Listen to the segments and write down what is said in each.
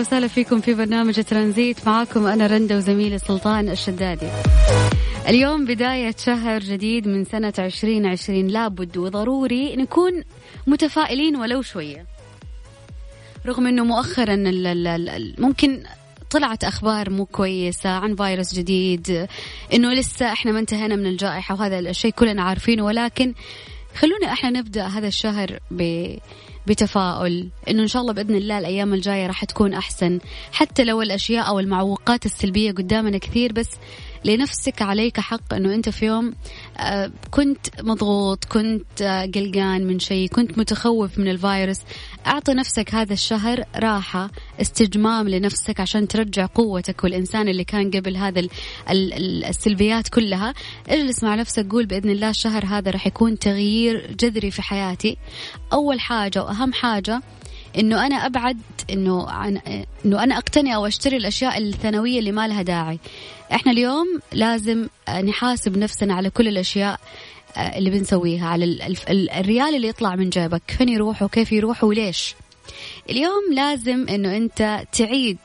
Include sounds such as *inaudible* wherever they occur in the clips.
بالخير هلا وسهلا فيكم في برنامج ترانزيت. معاكم أنا رندا وزميلي سلطان الشدادي. اليوم بداية شهر جديد من سنة عشرين عشرين. لابد وضروري نكون متفائلين ولو شوية. رغم إنه مؤخرا ممكن طلعت أخبار مو كويسة عن فيروس جديد إنه لسه إحنا ما انتهينا من الجائحة وهذا الشيء كلنا عارفينه. ولكن خلونا إحنا نبدأ هذا الشهر ب بتفاؤل. إنه إن شاء الله بإذن الله الأيام الجاية راح تكون أحسن. حتى لو الأشياء أو المعوقات السلبية قدامنا كثير بس لنفسك عليك حق إنه أنت في يوم آه، كنت مضغوط كنت آه، قلقان من شيء كنت متخوف من الفيروس أعطي نفسك هذا الشهر راحة استجمام لنفسك عشان ترجع قوتك والإنسان اللي كان قبل هذا السلبيات كلها. اجلس مع نفسك قول بإذن الله الشهر هذا راح يكون تغيير جذري في حياتي. أول حاجة وأهم حاجة إنه أنا أبعد إنه إنه أنا اقتني أو اشتري الأشياء الثانوية اللي ما لها داعي. إحنا اليوم لازم نحاسب نفسنا على كل الأشياء آه، اللي بنسويها على الريال اللي يطلع من جيبك فين يروح وكيف يروح وليش. اليوم لازم إنه أنت تعيد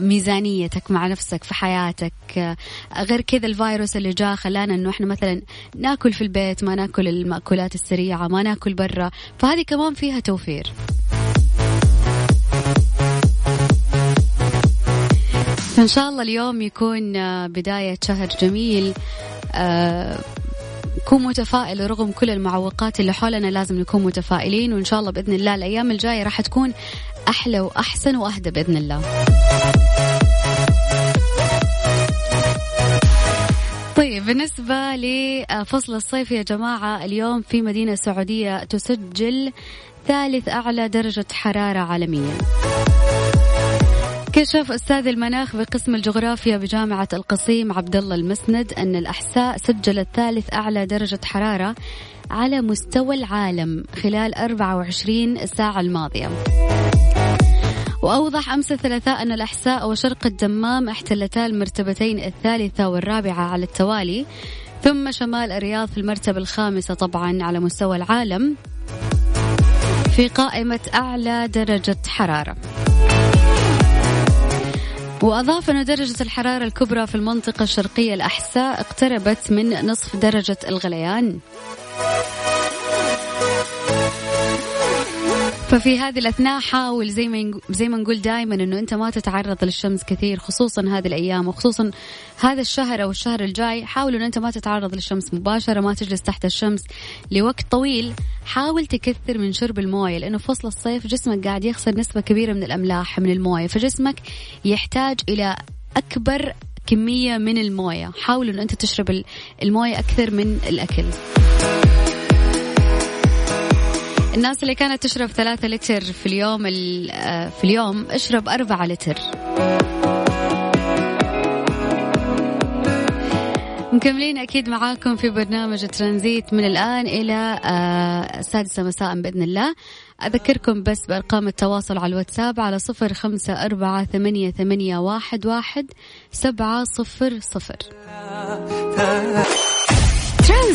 ميزانيتك مع نفسك في حياتك. آه، غير كذا الفيروس اللي جاء خلانا إنه إحنا مثلا ناكل في البيت ما ناكل المأكولات السريعة ما ناكل برا. فهذه كمان فيها توفير. فإن شاء الله اليوم يكون آه، بداية شهر جميل. كون متفائل رغم كل المعوقات اللي حولنا لازم نكون متفائلين. وإن شاء الله بإذن الله الأيام الجاية راح تكون أحلى وأحسن وأهدى بإذن الله طيب بالنسبة لفصل الصيف يا جماعة اليوم في مدينة سعودية تسجل ثالث أعلى درجة حرارة عالميا كشف أستاذ المناخ بقسم الجغرافيا بجامعة القصيم عبد الله المسند أن الأحساء سجلت ثالث أعلى درجة حرارة على مستوى العالم خلال 24 ساعة الماضية. وأوضح أمس الثلاثاء أن الأحساء وشرق الدمام احتلتا المرتبتين الثالثة والرابعة على التوالي ثم شمال الرياض في المرتبة الخامسة طبعا على مستوى العالم في قائمة أعلى درجة حرارة. وأضاف أن درجة الحرارة الكبرى في المنطقة الشرقية الأحساء اقتربت من نصف درجة الغليان ففي هذه الأثناء حاول زي ما زي ما نقول دائما إنه أنت ما تتعرض للشمس كثير خصوصا هذه الأيام وخصوصا هذا الشهر أو الشهر الجاي. حاول إنه أنت ما تتعرض للشمس مباشرة ما تجلس تحت الشمس لوقت طويل. حاول تكثر من شرب الموية لأنه فصل الصيف جسمك قاعد يخسر نسبة كبيرة من الأملاح من الموية فجسمك يحتاج إلى أكبر كمية من الموية. حاول إنه أنت تشرب الموية أكثر من الأكل. الناس اللي كانت تشرب ثلاثة لتر في اليوم آه، في اليوم اشرب أربعة لتر. مكملين أكيد معاكم في برنامج ترانزيت من الآن إلى آه، السادسة مساء بإذن الله. أذكركم بس بأرقام التواصل على الواتساب على صفر خمسة أربعة ثمانية, ثمانية واحد, واحد سبعة صفر صفر.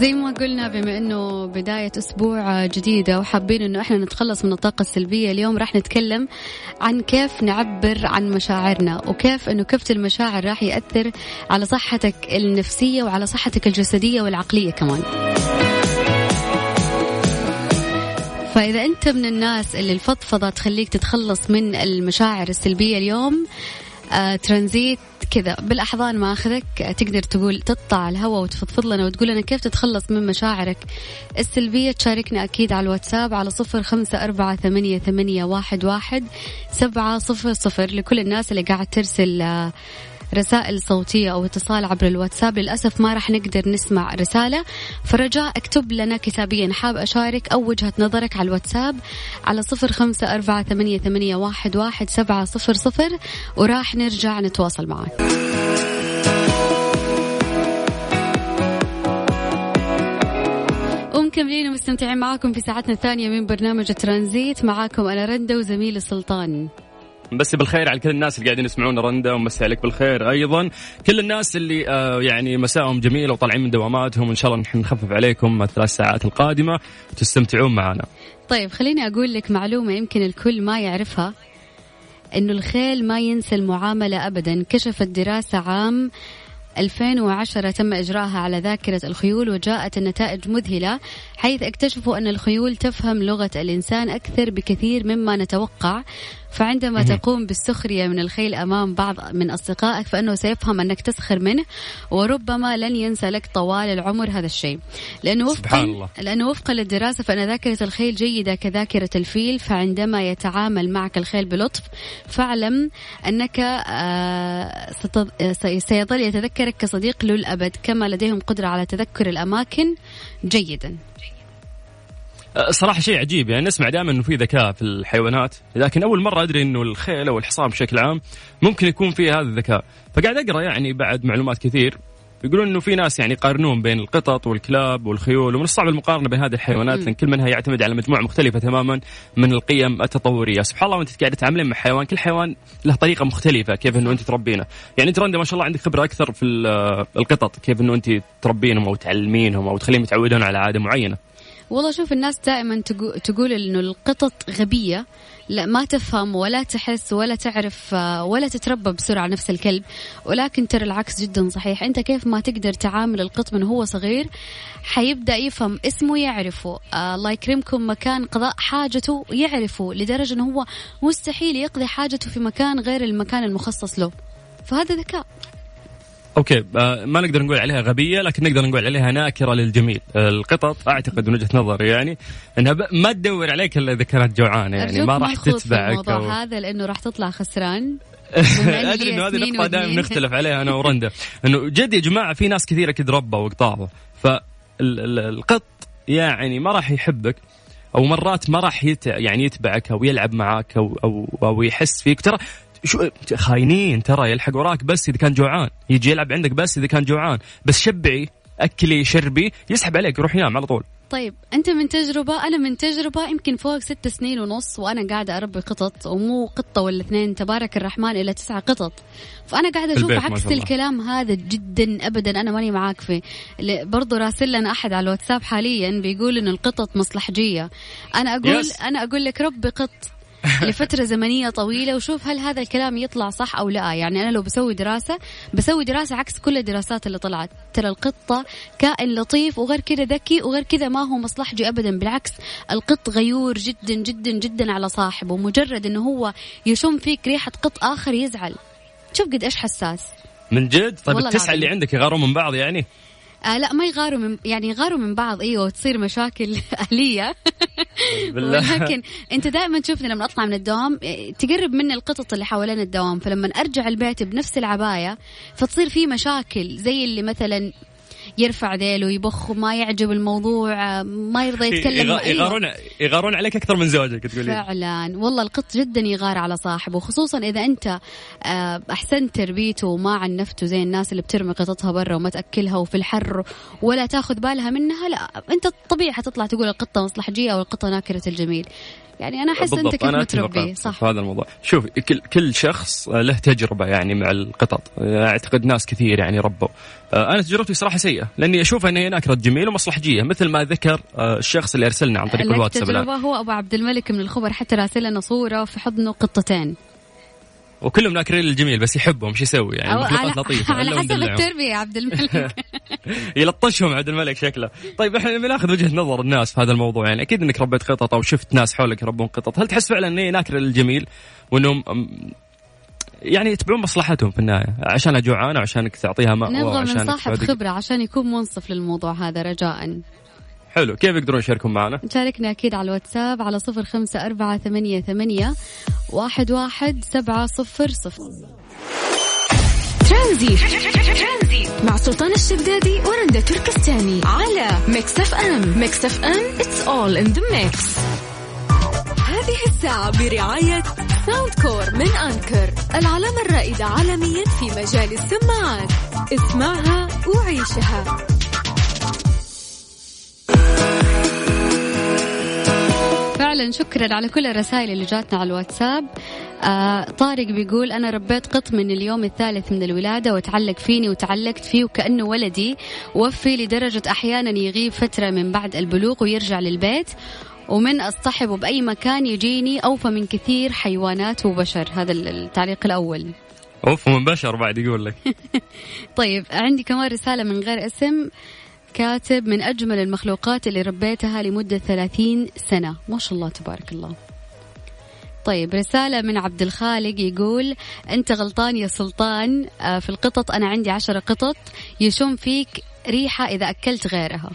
زي ما قلنا بما إنه بداية أسبوع جديدة وحابين إنه إحنا نتخلص من الطاقة السلبية اليوم راح نتكلم عن كيف نعبر عن مشاعرنا وكيف إنه كبت المشاعر راح يأثر على صحتك النفسية وعلى صحتك الجسدية والعقلية كمان. فإذا أنت من الناس اللي الفضفضة تخليك تتخلص من المشاعر السلبية اليوم آه ترانزيت كذا بالأحضان ماخذك تقدر تقول تطلع الهواء وتفضفض لنا وتقول لنا كيف تتخلص من مشاعرك. السلبية تشاركنا أكيد على الواتساب على صفر خمسة أربعة ثمانية, ثمانية واحد, واحد سبعة صفر صفر لكل الناس اللي قاعد ترسل آه، رسائل صوتية أو اتصال عبر الواتساب. للأسف ما راح نقدر نسمع رسالة. فرجاء اكتب لنا كتابيا. حاب أشارك أو وجهة نظرك على الواتساب على صفر خمسة أربعة ثمانية, ثمانية واحد, واحد سبعة صفر صفر وراح نرجع نتواصل معك ومكملين ومستمتعين معاكم في ساعتنا الثانية من برنامج ترانزيت. معاكم أنا رندة وزميلي سلطان بس بالخير على كل الناس اللي قاعدين يسمعون رندا ومسي عليك بالخير أيضا. كل الناس اللي آه يعني مساءهم جميل وطالعين من دواماتهم وإن شاء الله نحن نخفف عليكم الثلاث ساعات القادمة. وتستمتعون معنا. طيب خليني أقول لك معلومة يمكن الكل ما يعرفها إنه الخيل ما ينسى المعاملة ابدا. كشفت دراسة عام 2010 تم إجراءها على ذاكرة الخيول وجاءت النتائج مذهلة حيث اكتشفوا أن الخيول تفهم لغة الإنسان أكثر بكثير مما نتوقع. فعندما تقوم بالسخرية من الخيل أمام بعض من أصدقائك فإنه سيفهم أنك تسخر منه وربما لن ينسى لك طوال العمر هذا الشيء. لأنه وفقا الله. لأنه وفقا للدراسة فإن ذاكرة الخيل جيدة كذاكرة الفيل فعندما يتعامل معك الخيل بلطف فاعلم أنك آه، سيظل يتذكرك كصديق للأبد كما لديهم قدرة على تذكر الأماكن جيدا. أه، صراحة شيء عجيب. يعني نسمع دائما إنه في ذكاء في الحيوانات لكن أول مرة أدري إنه الخيل أو الحصان بشكل عام ممكن يكون فيه هذا الذكاء. فقاعد أقرأ يعني بعد معلومات كثير. يقولون إنه في ناس يعني يقارنون بين القطط والكلاب والخيول ومن الصعب المقارنة بين هذه الحيوانات لأن كل منها يعتمد على مجموعة مختلفة تماما من القيم التطورية، سبحان الله وانت قاعدة تتعاملين مع حيوان. كل حيوان له طريقة مختلفة كيف إنه أنت تربينه، يعني أنت رندا ما شاء الله عندك خبرة أكثر في القطط كيف إنه أنت تربينهم أو تعلمينهم أو تخليهم يتعودون على عادة معينة. والله شوف الناس دائما تقول إنه القطط غبية لا ما تفهم ولا تحس ولا تعرف ولا تتربى بسرعة نفس الكلب. ولكن ترى العكس جدا صحيح. أنت كيف ما تقدر تعامل القط من هو صغير حيبدأ يفهم اسمه يعرفه. آه الله يكرمكم مكان قضاء حاجته يعرفه لدرجة إنه هو مستحيل يقضي حاجته في مكان غير المكان المخصص له. فهذا ذكاء. أوكي آه، ما نقدر نقول عليها غبية لكن نقدر نقول عليها ناكرة للجميل. القطط أعتقد من وجهة نظري يعني إنها ما تدور عليك إلا إذا كانت جوعانة يعني ما راح تتبعك الموضوع أو... هذا لأنه راح تطلع خسران. *laughs* أدري إنه هذه نقطة دائما نختلف عليها أنا ورندا. *laughs* إنه جد يا جماعة في ناس كثيرة كذا ربوا وقطعوا. فالقط يعني ما راح يحبك أو مرات ما راح يت... يعني يتبعك أو يلعب معك أو أو أو يحس فيك. ترى شو خاينين ترى يلحق وراك بس إذا كان جوعان. يجي يلعب عندك بس إذا كان جوعان. بس شبعي أكلي شربي يسحب عليك يروح ينام على طول. طيب أنت من تجربة أنا من تجربة يمكن فوق ست سنين ونص وأنا قاعدة أربي قطط ومو قطة ولا اثنين تبارك الرحمن إلى تسعة قطط. فأنا قاعدة أشوف عكس الكلام هذا جدا ابدا أنا ماني معاك فيه. برضو راسل لنا أحد على الواتساب حاليا بيقول انه القطط مصلحجية. أنا أقول yes. أنا أقول لك ربي قط. *laughs* لفترة زمنية طويلة وشوف هل هذا الكلام يطلع صح أو لا. يعني أنا لو بسوي دراسة بسوي دراسة عكس كل الدراسات اللي طلعت. ترى القطة كائن لطيف وغير كذا ذكي وغير كذا ما هو مصلحجي ابدا. بالعكس القط غيور جدا جدا جدا على صاحبه. مجرد إنه هو يشم فيك ريحة قط آخر يزعل. شوف قد إيش حساس. من جد؟ طيب التسعة اللي عندك يغارون من بعض يعني؟ آه لا ما يغاروا من يعني يغاروا من بعض. إيوه وتصير مشاكل *laughs* اهليه ولكن أنت دائما تشوفني لما أطلع من الدوام آه، تقرب مني القطط اللي حوالين الدوام. فلما أرجع البيت بنفس العباية فتصير في مشاكل زي اللي مثلا يرفع ذيله يبخ وما يعجب الموضوع ما يرضى يتكلم يغارون يغارون عليك أكثر من زوجك تقولي فعلا. والله القط جدا يغار على صاحبه خصوصا إذا أنت آه، أحسنت تربيته وما عنفته زي الناس اللي بترمي قطتها برا وما تأكلها وفي الحر ولا تاخذ بالها منها لا أنت طبيعي حتطلع تقول القطة مصلحجية أو القطة ناكرة الجميل. يعني أنا أحس أنت كيف متربي صح في هذا الموضوع. شوف كل كل شخص له تجربة يعني مع القطط. أعتقد ناس كثير يعني ربوا. آه، أنا تجربتي صراحة سيئة لأني أشوف ان هي نكره جميل ومصلحجيه مثل ما ذكر آه، الشخص اللي أرسلنا عن طريق الواتساب تجربة هو أبو عبد الملك من الخبر حتى راسل لنا صورة في حضنه قطتين. وكلهم ناكرين الجميل بس يحبهم شو يسوي؟ يعني مخلوقات لطيفة على حسب التربية يا عبد الملك. *laughs* يلطشهم عبد الملك شكله. طيب إحنا بناخذ وجهة نظر الناس في هذا الموضوع. يعني أكيد إنك ربيت قطط أو شفت ناس حولك يربون قطط هل تحس فعلا ان هي ناكره للجميل؟ وإنهم يعني يتبعون مصلحتهم في النهاية عشانها جوعانه وعشانك تعطيها ماء نبغى من صاحب خبرة عشان يكون منصف للموضوع هذا رجاء. حلو. كيف يقدرون يشاركون معنا؟ شاركنا أكيد على الواتساب على صفر خمسة أربعة ثمانية, ثمانية واحد, واحد سبعة صفر صفر. ترانزيت. مع سلطان الشدادي ورندا تركستاني على Mix FM. Mix FM it's all in the mix. هذه الساعة برعاية Soundcore من Anker العلامة الرائدة عالميا في مجال السماعات. اسمعها وعيشها. فعلا شكرا على كل الرسائل اللي جاتنا على الواتساب. آه طارق بيقول أنا ربيت قط من اليوم الثالث من الولادة وتعلق فيني وتعلقت فيه وكأنه ولدي وفي لدرجة أحيانا يغيب فترة من بعد البلوغ ويرجع للبيت ومن أصطحبه بأي مكان يجيني أوفى من كثير حيوانات وبشر. هذا التعليق الأول. أوف من بشر بعد يقول لك. *laughs* طيب عندي كمان رسالة من غير اسم. كاتب من أجمل المخلوقات اللي ربيتها لمدة ثلاثين سنة. ما شاء الله تبارك الله. طيب رسالة من عبد الخالق يقول أنت غلطان يا سلطان. آه، في القطط أنا عندي عشرة قطط يشم فيك ريحة إذا أكلت غيرها.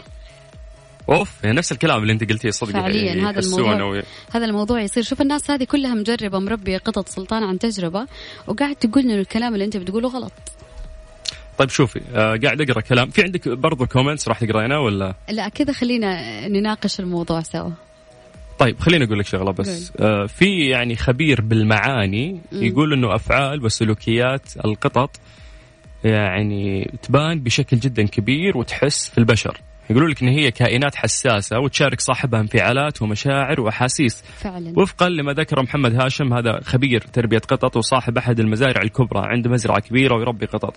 أوف يعني نفس الكلام اللي أنت قلتيه صدق فعليا هذا الموضوع هذا الموضوع يصير. شوف الناس هذه كلها مجربة مربية قطط سلطان عن تجربة وقاعد تقول إنه الكلام اللي أنت بتقوله غلط. طيب شوفي آه قاعد أقرأ كلام. في عندك برضو كومنتس راح تقراينها ولا؟ لا كذا خلينا نناقش الموضوع سوا. طيب خليني أقول لك شغلة بس. آه في يعني خبير بالمعاني. يقول إنه أفعال وسلوكيات القطط يعني تبان بشكل جدا كبير وتحس في البشر. يقولون لك إن هي كائنات حساسة وتشارك صاحبها انفعالات ومشاعر وأحاسيس. فعلا. وفقا لما ذكره محمد هاشم هذا خبير تربية قطط وصاحب أحد المزارع الكبرى عنده مزرعة كبيرة ويربي قطط.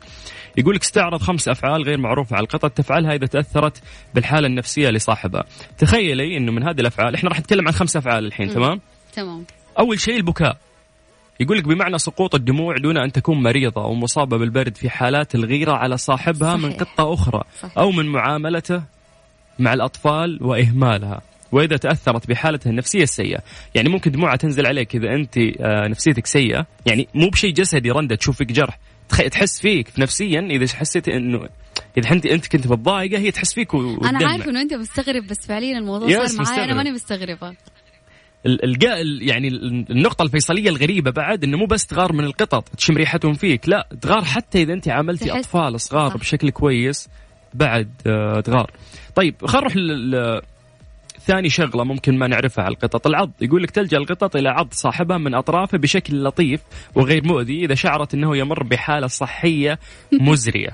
يقول لك استعرض خمس أفعال غير معروفة على القطط تفعلها إذا تأثرت بالحالة النفسية لصاحبها. تخيلي إنه من هذه الأفعال إحنا راح نتكلم عن خمس أفعال الحين م. تمام؟ تمام. أول شيء البكاء. يقول لك بمعنى سقوط الدموع دون أن تكون مريضة أو مصابه بالبرد في حالات الغيرة على صاحبها صحيح. من قطة أخرى صحيح. أو من معاملته مع الأطفال وإهمالها وإذا تأثرت بحالتها النفسية السيئة. يعني ممكن دموعها تنزل عليك إذا أنت آه، نفسيتك سيئة. يعني مو بشيء جسدي رندة تشوف فيك جرح تحس فيك نفسيا إذا حسيت إنه إذا أنت أنت كنت متضايقة هي تحس فيك وتدمع. أنا عارفة إنه أنت مستغرب بس فعليا الموضوع صار معي أنا ماني مستغربة. القاء يعني النقطة الفيصلية الغريبة بعد إنه مو بس تغار من القطط تشم ريحتهم فيك، لا تغار حتى إذا أنت عاملتي أطفال صغار صح. بشكل كويس. بعد آه، تغار. طيب خلينا نروح ثاني شغلة ممكن ما نعرفها على القطط. العض يقول لك تلجأ القطط إلى عض صاحبها من أطرافه بشكل لطيف وغير مؤذي إذا شعرت إنه يمر بحالة صحية *laughs* مزرية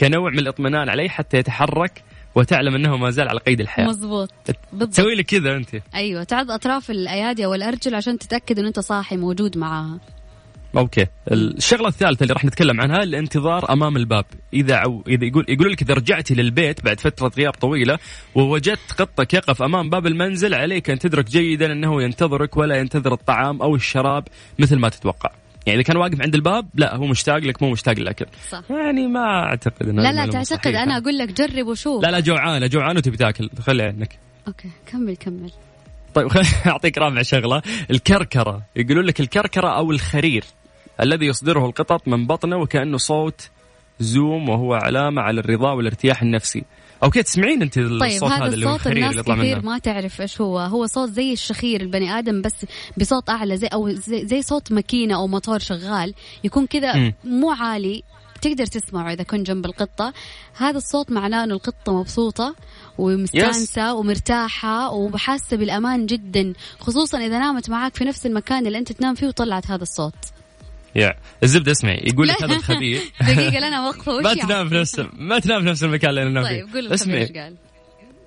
كنوع من الاطمئنان عليه حتى يتحرك وتعلم إنه ما زال على قيد الحياة. مزبوط. بالضبط. تسوي لك كذا أنت. أيوه تعض أطراف الأيادي والارجل عشان تتأكد إنه أنت صاحي موجود معاها. أوكي. الشغلة الثالثة اللي راح نتكلم عنها الانتظار أمام الباب. إذا أو إذا يقول يقول لك إذا رجعتي للبيت بعد فترة غياب طويلة ووجدت قطك يقف أمام باب المنزل عليك أن تدرك جيدا أنه ينتظرك ولا ينتظر الطعام أو الشراب مثل ما تتوقع. يعني إذا كان واقف عند الباب لا هو مشتاق لك مو مشتاق للاكل صح. يعني ما أعتقد إنه لا لا تعتقد. أنا أقول لك جرب وشوف. لا لا جوعانة جوعانة وتبي تاكل. خلي عنك okay كمل كمل. طيب *laughs* خليني أعطيك رابع شغلة. الكركرة. يقولون لك الكركرة أو الخرير. الذي يصدره القطط من بطنه وكأنه صوت زوم وهو علامة على الرضا والارتياح النفسي. okay تسمعين أنت الصوت طيب هذا, هذا اللي هو الخرير اللي كثير ما تعرف إيش هو. هو صوت زي الشخير البني آدم بس بصوت أعلى زي أو زي, زي صوت ماكينة أو موتور شغال يكون كذا مو عالي. تقدر تسمعه إذا كنت جنب القطة. هذا الصوت معناه إنه القطة مبسوطة ومستانسة ومرتاحة وحاسة بالأمان جدا خصوصا إذا نامت معاك في نفس المكان اللي أنت تنام فيه وطلعت هذا الصوت. يا الزبدة اسمعي يقول لك هذا *laughs* الخبير. دقيقة لنا وقفة *laughs* ما تنام في نفس ما تنام في نفس المكان اللي أنا نام فيه. طيب قول اسمعي. قال.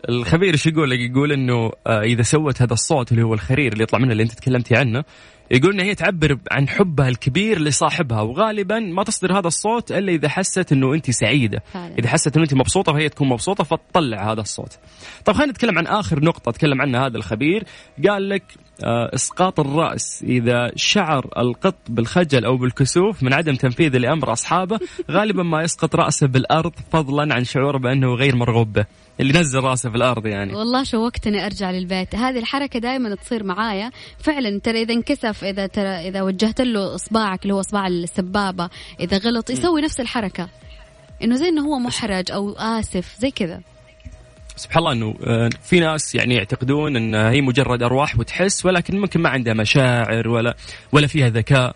الخبير إيش يقول لك؟ يقول إنه آه، إذا سوت هذا الصوت اللي هو الخرير اللي يطلع منه اللي أنت تكلمتي عنه يقول ان هي تعبر عن حبها الكبير لصاحبها وغالبا ما تصدر هذا الصوت إلا إذا حست إنه أنت سعيدة. فعلا. إذا حست إنه أنت مبسوطة فهي تكون مبسوطة فتطلع هذا الصوت. طب خلينا نتكلم عن آخر نقطة تكلم عنها هذا الخبير. قال لك إسقاط الرأس إذا شعر القط بالخجل أو بالكسوف من عدم تنفيذه لأمر أصحابه غالبا ما يسقط رأسه بالأرض فضلا عن شعوره بأنه غير مرغوب به اللي نزل رأسه في الأرض يعني. والله شوقتني أرجع للبيت. هذه الحركة دائما تصير معايا. فعلا ترى إذا انكسف إذا ترى إذا وجهت له إصبعك اللي هو إصبع السبابة إذا غلط يسوي نفس الحركة. إنه زي إنه هو محرج أو آسف زي كذا. سبحان الله إنه آه، في ناس يعني يعتقدون إن هي مجرد أرواح وتحس ولكن ممكن ما عندها مشاعر ولا ولا فيها ذكاء.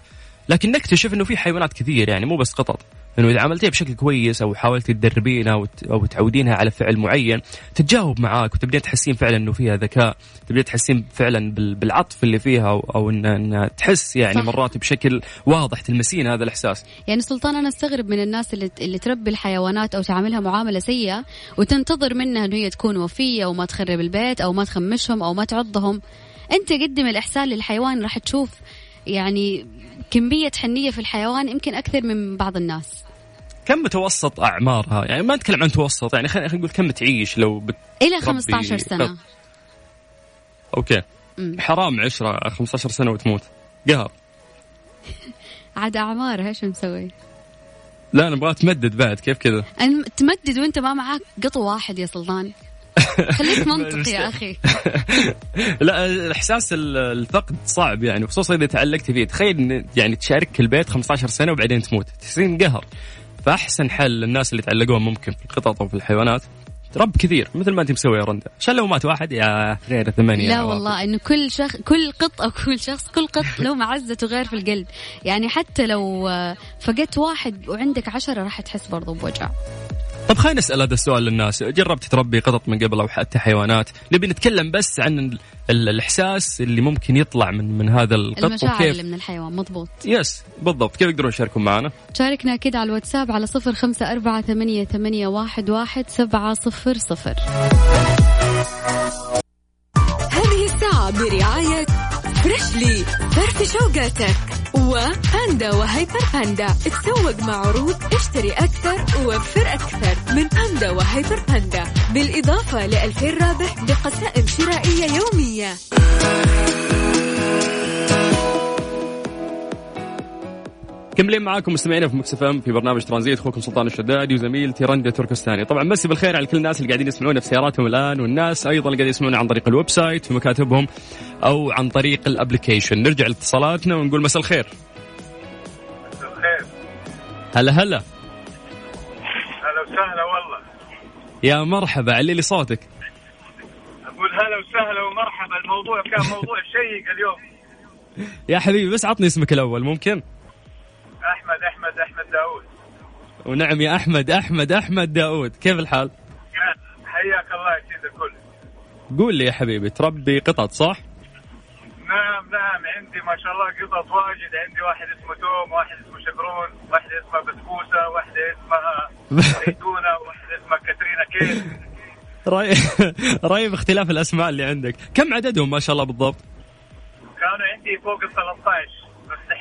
لكن نكتشف إنه في حيوانات كثير يعني مو بس قطط. إنه إذا عملتيها بشكل كويس أو حاولتي تدربينها أو تعودينها على فعل معين تتجاوب معاك وتبدين تحسين فعلا إنه فيها ذكاء تبدين تحسين فعلا بالعطف اللي فيها أو, انها تحس يعني صح. مرات بشكل واضح تلمسين هذا الإحساس. يعني سلطان أنا أستغرب من الناس اللي اللي تربي الحيوانات أو تعاملها معاملة سيئة وتنتظر منها إنه هي تكون وفية وما تخرب البيت أو ما تخمشهم أو ما تعضهم. أنت قدم الإحسان للحيوان راح تشوف يعني كمية حنية في الحيوان يمكن أكثر من بعض الناس. كم متوسط أعمارها؟ يعني ما نتكلم عن متوسط يعني خلينا نقول كم تعيش لو بت إلى 15 سنة. أوكي. مم. حرام عشرة 15 سنة وتموت. قهر. *laughs* عاد أعمارها إيش نسوي؟ لا نبغى تمدد بعد كيف كذا؟ تمدد وأنت ما معاك قطو واحد يا سلطان. *laughs* خليك منطقي يا أخي. *laughs* لا احساس الفقد صعب يعني خصوصا إذا تعلقت فيه. تخيل يعني تشارك البيت 15 سنة وبعدين تموت. تصير قهر. فأحسن حل للناس اللي تعلقون ممكن في القطط أو في الحيوانات رب كثير مثل ما أنت مسوي يا رندا. عشان لو مات واحد يا غير ثمانية لا والله انه كل شخص كل قط أو كل شخص كل قط له معزته غير في القلب. يعني حتى لو فقدت واحد وعندك عشرة راح تحس برضو بوجع. طب خلينا نسال هذا السؤال للناس. جربت تربي قطط من قبل أو حتى حيوانات؟ نبي نتكلم بس عن الإحساس اللي ممكن يطلع من من هذا القط المشاعر وكيف اللي من الحيوان مضبوط. yes بالضبط. كيف يقدرون يشاركون معنا؟ شاركنا كده على الواتساب على صفر خمسة أربعة ثمانية, ثمانية واحد, واحد سبعة صفر صفر. هذه الساعة برعاية Freshly فرفش اوقاتك وباندا و Hyper باندا. تسوق مع عروض اشتري أكثر ووفر أكثر. من باندا و Hyper باندا. بالإضافة لألفين رابح بقسائم شرائية يومية. مكملين معاكم مستمعينا في Mix FM في برنامج ترانزيت أخوكم سلطان الشدادي وزميلتي رندا تركستاني. طبعا مسي بالخير على كل الناس اللي قاعدين يسمعونا في سياراتهم الآن والناس أيضا اللي قاعدين يسمعونا عن طريق ال website في مكاتبهم أو عن طريق ال application. نرجع لاتصالاتنا ونقول مساء الخير مساء الخير. هلا هلا. هلا وسهلا والله. يا مرحبا علي لي صوتك. أقول هلا وسهلا ومرحبا الموضوع كان موضوع شيق اليوم. *laughs* يا حبيبي بس عطني اسمك الأول ممكن؟ أحمد أحمد أحمد داوود. ونعم يا أحمد أحمد أحمد داوود. كيف الحال؟ حياك الله يا سيد الكل. قول لي يا حبيبي تربي قطط صح؟ نعم نعم. عندي ما شاء الله قطط واجد. عندي واحد اسمه توم واحد اسمه شقرون واحدة اسمها بسبوسة واحدة اسمها زيتونة واحدة اسمها كاترينا كيف رأي *laughs* رأي باختلاف الأسماء اللي عندك. كم عددهم ما شاء الله بالضبط؟ كانوا عندي فوق ال 13 بس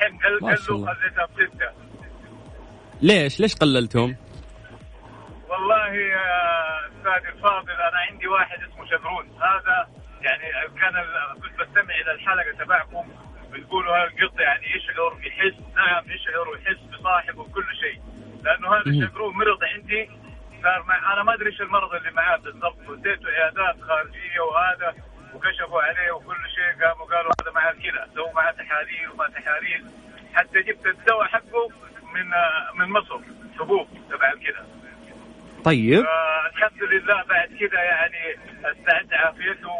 الحين قل قلوا خليتها بستة ليش؟ ليش قللتهم؟ والله يا أستاذ الفاضل أنا عندي واحد اسمه شقرون هذا يعني كان كنت بستمع إلى الحلقة تبعكم. بتقولوا هذا القط يعني يشعر يحس نعم يشعر ويحس بصاحبه وكل شيء. لأنه هذا الشقرون مرض عندي. صار مع أنا ما أدري إيش المرض اللي معاه بالضبط. وديته عيادات خارجية وهذا. وكشفوا عليه وكل شيء قاموا قالوا هذا معاه كذا سووا معاه تحاليل وما تحاليل حتى جبت الدواء حقه من من مصر حبوب تبع كذا طيب. الحمد لله بعد كذا يعني استعد عافيته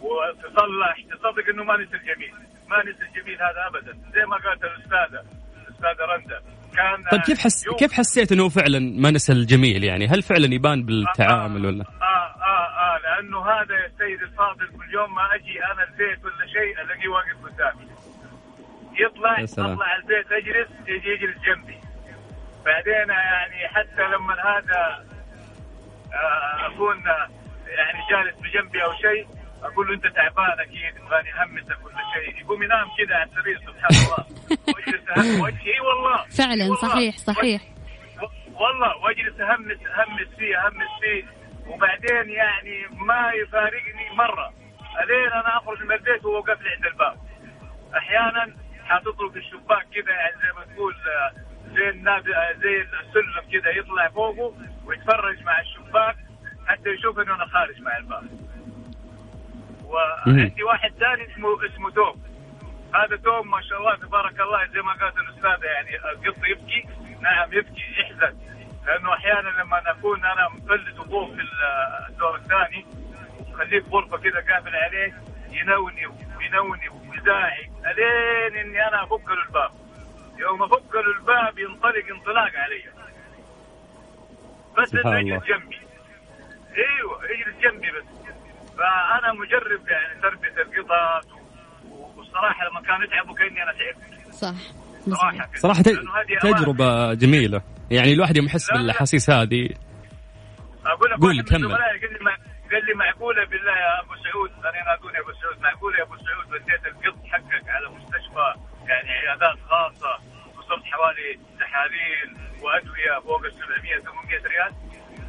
وتصلح. تصدق إنه ما نسى الجميل ما نسى الجميل هذا ابدا. زي ما قالت الأستاذة الأستاذة رندا. كان طيب كيف حس كيف حسيت إنه فعلا ما نسى الجميل يعني؟ هل فعلا يبان بالتعامل ولا؟ آه آه لأنه هذا يا سيد الفاضل كل يوم ما أجي أنا البيت ولا شيء ألاقيه واقف قدامي. يطلع أطلع البيت أجلس يجي يجلس جنبي. بعدين يعني حتى لما هذا آه، أكون يعني جالس بجنبي أو شيء أقول له أنت تعبان أكيد تبغاني اهمسك ولا شيء. يقوم ينام كذا على السرير سبحان الله. وأجلس وجهي إي والله. فعلا والله. صحيح صحيح. والله وأجلس اهمس أهمس فيه أهمس فيه. وبعدين يعني ما يفارقني مرة. الين أنا أخرج من البيت وهو قافل عند الباب. أحيانا حاطط له في الشباك كذا يعني زي ما تقول زي النادي زي السلم كذا يطلع فوقه ويتفرج مع الشباك حتى يشوف إنه أنا خارج مع الباب. وعندي واحد ثاني اسمه اسمه توم. هذا توم ما شاء الله تبارك الله زي ما قالت الأستاذة يعني القط يبكي نعم يبكي يحزن. لأنه أحيانا لما اكون أنا مفلت وفوق في الدور الثاني خليه في غرفة كذا قافل عليه ينوني وينوني ويزاعق ألين إني أنا أفك له الباب. يوم أفك له الباب ينطلق انطلاق علي. بس إنه يجلس جنبي. أيوه يجلس جنبي بس. فأنا مجرب يعني تربية القطط والصراحة لما كانوا يتعبوا كاني أنا تعبت. صح. صراحة صراحة تجربة جميلة. يعني الواحد يوم يحس بالأحاسيس هذه. أقول لك قول كمل. قال لي معقولة بالله يا أبو سعود؟ أنا نادوني أبو سعود معقولة يا أبو سعود وديت القط حقك على مستشفى؟ يعني عيادات خاصة وصرت حوالي تحاليل وأدوية فوق ال 700 800 ريال.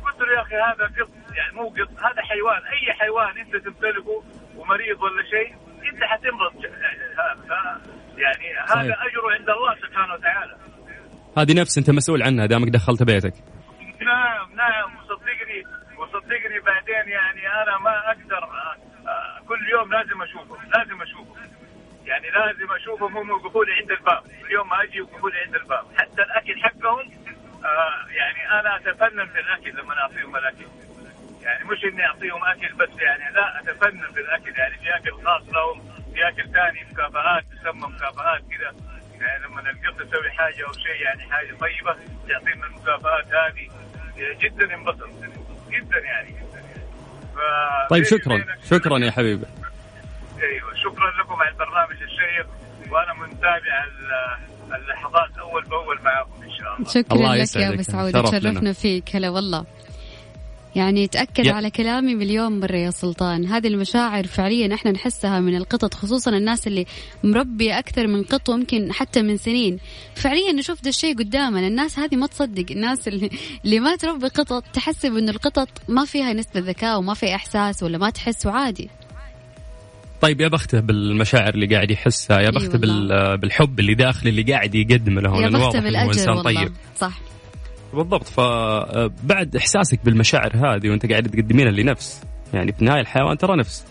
قلت له يا أخي هذا قط يعني مو قط هذا حيوان أي حيوان أنت تمتلكه ومريض ولا شيء أنت حتمرض. يعني هذا أجره عند الله سبحانه وتعالى. هذه نفس أنت مسؤول عنها دامك دخلت بيتك. نعم نعم وصدقني وصدقني بعدين يعني أنا ما أقدر آه، آه، كل يوم لازم أشوفه لازم أشوفه. يعني لازم اشوفهم هم وقفوا لي عند الباب. اليوم ما أجي وقفوا لي عند الباب. حتى الأكل حقهم آه، يعني أنا أتفنن في الاكل لما أعطيهم الأكل. يعني مش إني أعطيهم أكل بس يعني لا أتفنن في الاكل يعني في أكل خاص لهم في أكل ثاني مكافآت تسمى مكافآت كذا لما القط يسوي حاجة أو شيء يعني حاجة طيبة يعطينا المكافآت هذه جدا انبسط جدا يعني. طيب شكرا شكرا يا حبيبي. أيوه شكرا لكم على البرنامج الشيق وأنا متابع اللحظات أول بأول معكم إن شاء الله. شكرا الله لك يا أبو سعود تشرفنا فيك. هلا والله. يعني تأكد على كلامي مليون مرة يا سلطان. هذه المشاعر فعليا إحنا نحسها من القطط خصوصا الناس اللي مربية أكثر من قط ويمكن حتى من سنين. فعليا نشوف ده الشيء قدامنا. الناس هذه ما تصدق. الناس اللي, اللي ما تربي قطط تحسب انه القطط ما فيها نسبة ذكاء وما في إحساس ولا ما تحس وعادي. طيب يا بخته بالمشاعر اللي قاعد يحسها يا بخته بالحب اللي داخل اللي قاعد يقدم له يا بخته بالأجر والله. طيب. صح. بالضبط. فبعد إحساسك بالمشاعر هذه وأنت قاعد تقدمينها لنفس يعني في النهايه الحيوان ترى نفس.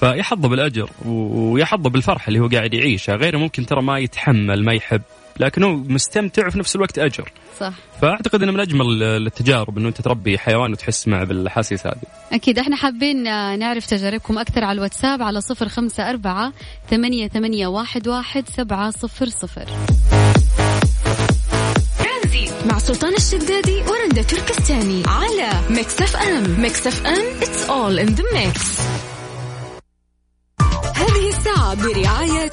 فيحظى بالأجر ويحظى بالفرحه اللي هو قاعد يعيشها غيره ممكن ترى ما يتحمل ما يحب لكن هو مستمتع وفي نفس الوقت أجر. صح. فأعتقد إنه من أجمل التجارب إنه أنت تربي حيوان وتحس معه بالاحاسيس هذه. أكيد. إحنا حابين نعرف تجاربكم أكثر على الواتساب على صفر خمسة أربعة ثمانية ثمانية واحد واحد سبعة صفر صفر. مع سلطان الشدادي ورندا تركستاني. على Mix FM Mix FM it's all in the mix. هذه الساعة برعاية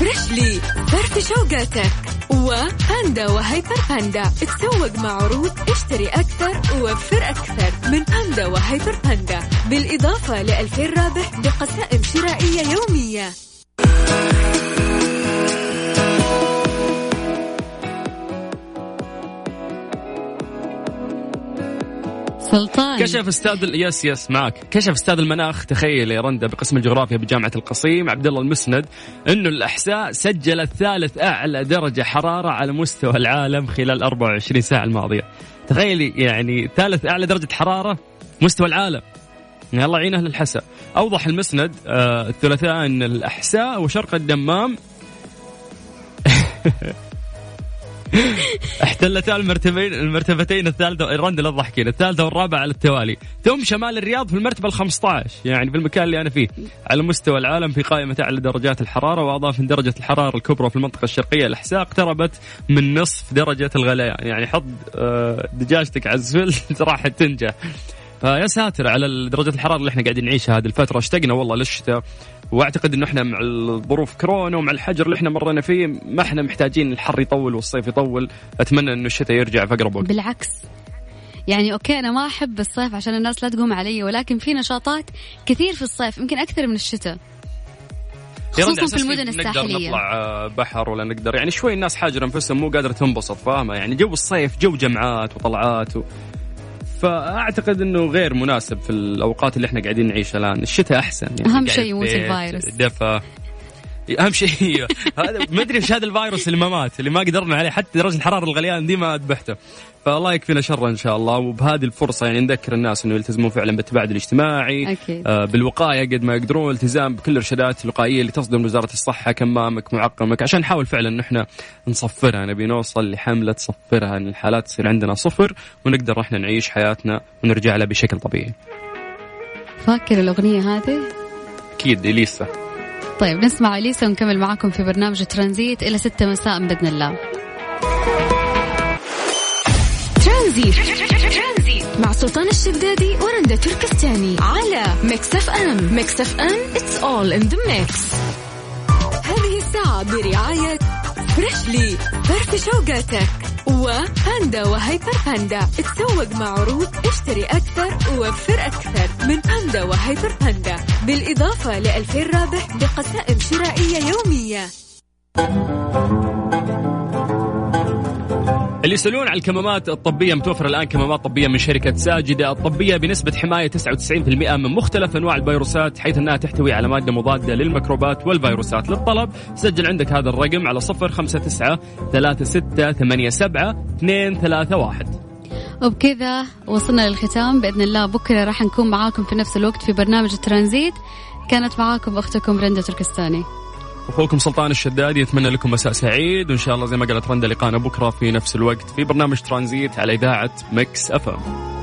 فريشلي فرف شوقاتك وباندا وهيبر باندا تسوق مع عروض اشتري أكثر ووفر أكثر. من باندا وهيبر باندا بالإضافة لألفين رابح بقسائم شرائية يومية. سلطان. كشف أستاذ yes yes معك. كشف أستاذ المناخ. تخيل يا رندا بقسم الجغرافيا بجامعة القصيم. عبد الله المسند. إنه الأحساء سجلت ثالث أعلى درجة حرارة على مستوى العالم خلال 24 ساعة الماضية. تخيلي يعني ثالث أعلى درجة حرارة مستوى العالم. يعني الله يعين أهل الحساء أوضح المسند آه الثلاثاء إن الأحساء وشرق الدمام. *laughs* *laughs* احتلتا المرتبين المرتبتين الثالثه رند لا تضحكين الثالثة والرابعة على التوالي. ثم شمال الرياض في المرتبة ال 15 يعني في المكان اللي أنا فيه. على مستوى العالم في قائمة أعلى درجات الحرارة وأضاف ان درجة الحرارة الكبرى في المنطقة الشرقية. الاحساء اقتربت من نصف درجة الغليان يعني حط آه، دجاجتك على الزفل *laughs* راح تنجح. فيا ساتر على درجة الحرارة اللي إحنا قاعدين نعيشها هذه الفترة. اشتقنا والله للشتاء. واعتقد إنه إحنا مع الظروف كورونا ومع الحجر اللي إحنا مرينا فيه ما إحنا محتاجين الحر يطول والصيف يطول. أتمنى إنه الشتاء يرجع في أقرب وقت. بالعكس. يعني أوكي أنا ما أحب الصيف عشان الناس لا تقوم علي ولكن في نشاطات كثير في الصيف يمكن أكثر من الشتاء. خصوصا في المدن الساحليه نقدر نطلع آه، بحر ولا نقدر. يعني شوي الناس حاجر أنفسهم مو قادرة تنبسط فاهمة؟ يعني جو الصيف جو جمعات وطلعات و... فأعتقد إنه غير مناسب في الأوقات اللي إحنا قاعدين نعيشها الآن. الشتاء أحسن يعني أهم شيء يموت الفيروس دفى. أهم شيء *laughs* هذا ما أدري إيش هذا الفيروس اللي ما مات اللي ما قدرنا عليه حتى درجة الحرارة الغليان دي ما ذبحته فالله يكفينا شر إن شاء الله وبهذه الفرصة يعني نذكر الناس إنه يلتزمون فعلا بالتباعد الاجتماعي أكيد. آه بالوقاية قد ما يقدرون التزام بكل الإرشادات الوقائية اللي تصدر من وزارة الصحة كمامك معقمك عشان نحاول فعلا إن إحنا نصفرها نبي نوصل لحملة صفرها إن الحالات تصير عندنا صفر ونقدر إحنا نعيش حياتنا ونرجع لها بشكل طبيعي. فاكر الأغنية هذه؟ أكيد إليسا طيب نسمع أليسا ونكمل معاكم في برنامج ترانزيت. إلى 6 مساء بإذن الله. ترانزيت. مع سلطان الشدادي ورندا تركستاني على Mix FM Mix FM it's all in the mix هذه الساعة برعاية فريشلي فرف شوقاتك وباندا وهيبر باندا تسوق مع عروض اشتري أكثر ووفر أكثر. من باندا وهيبر باندا بالإضافة لألفين رابح بقسائم شرائية يومية. اللي يسألون على الكمامات الطبية متوفرة الآن كمامات طبية من شركة ساجدة. الطبية بنسبة حماية 99% من مختلف أنواع الفيروسات حيث أنها تحتوي على مادة مضادة للميكروبات والفيروسات. للطلب سجل عندك هذا الرقم على 059 3687 231 وبكذا وصلنا للختام. بإذن الله بكرة راح نكون معاكم في نفس الوقت في برنامج الترانزيت كانت معاكم أختكم رندة تركستاني. أخوكم سلطان الشدادي يتمنى لكم مساء سعيد وإن شاء الله زي ما قالت رندا لقانا بكرة في نفس الوقت في برنامج ترانزيت على إذاعة Mix FM.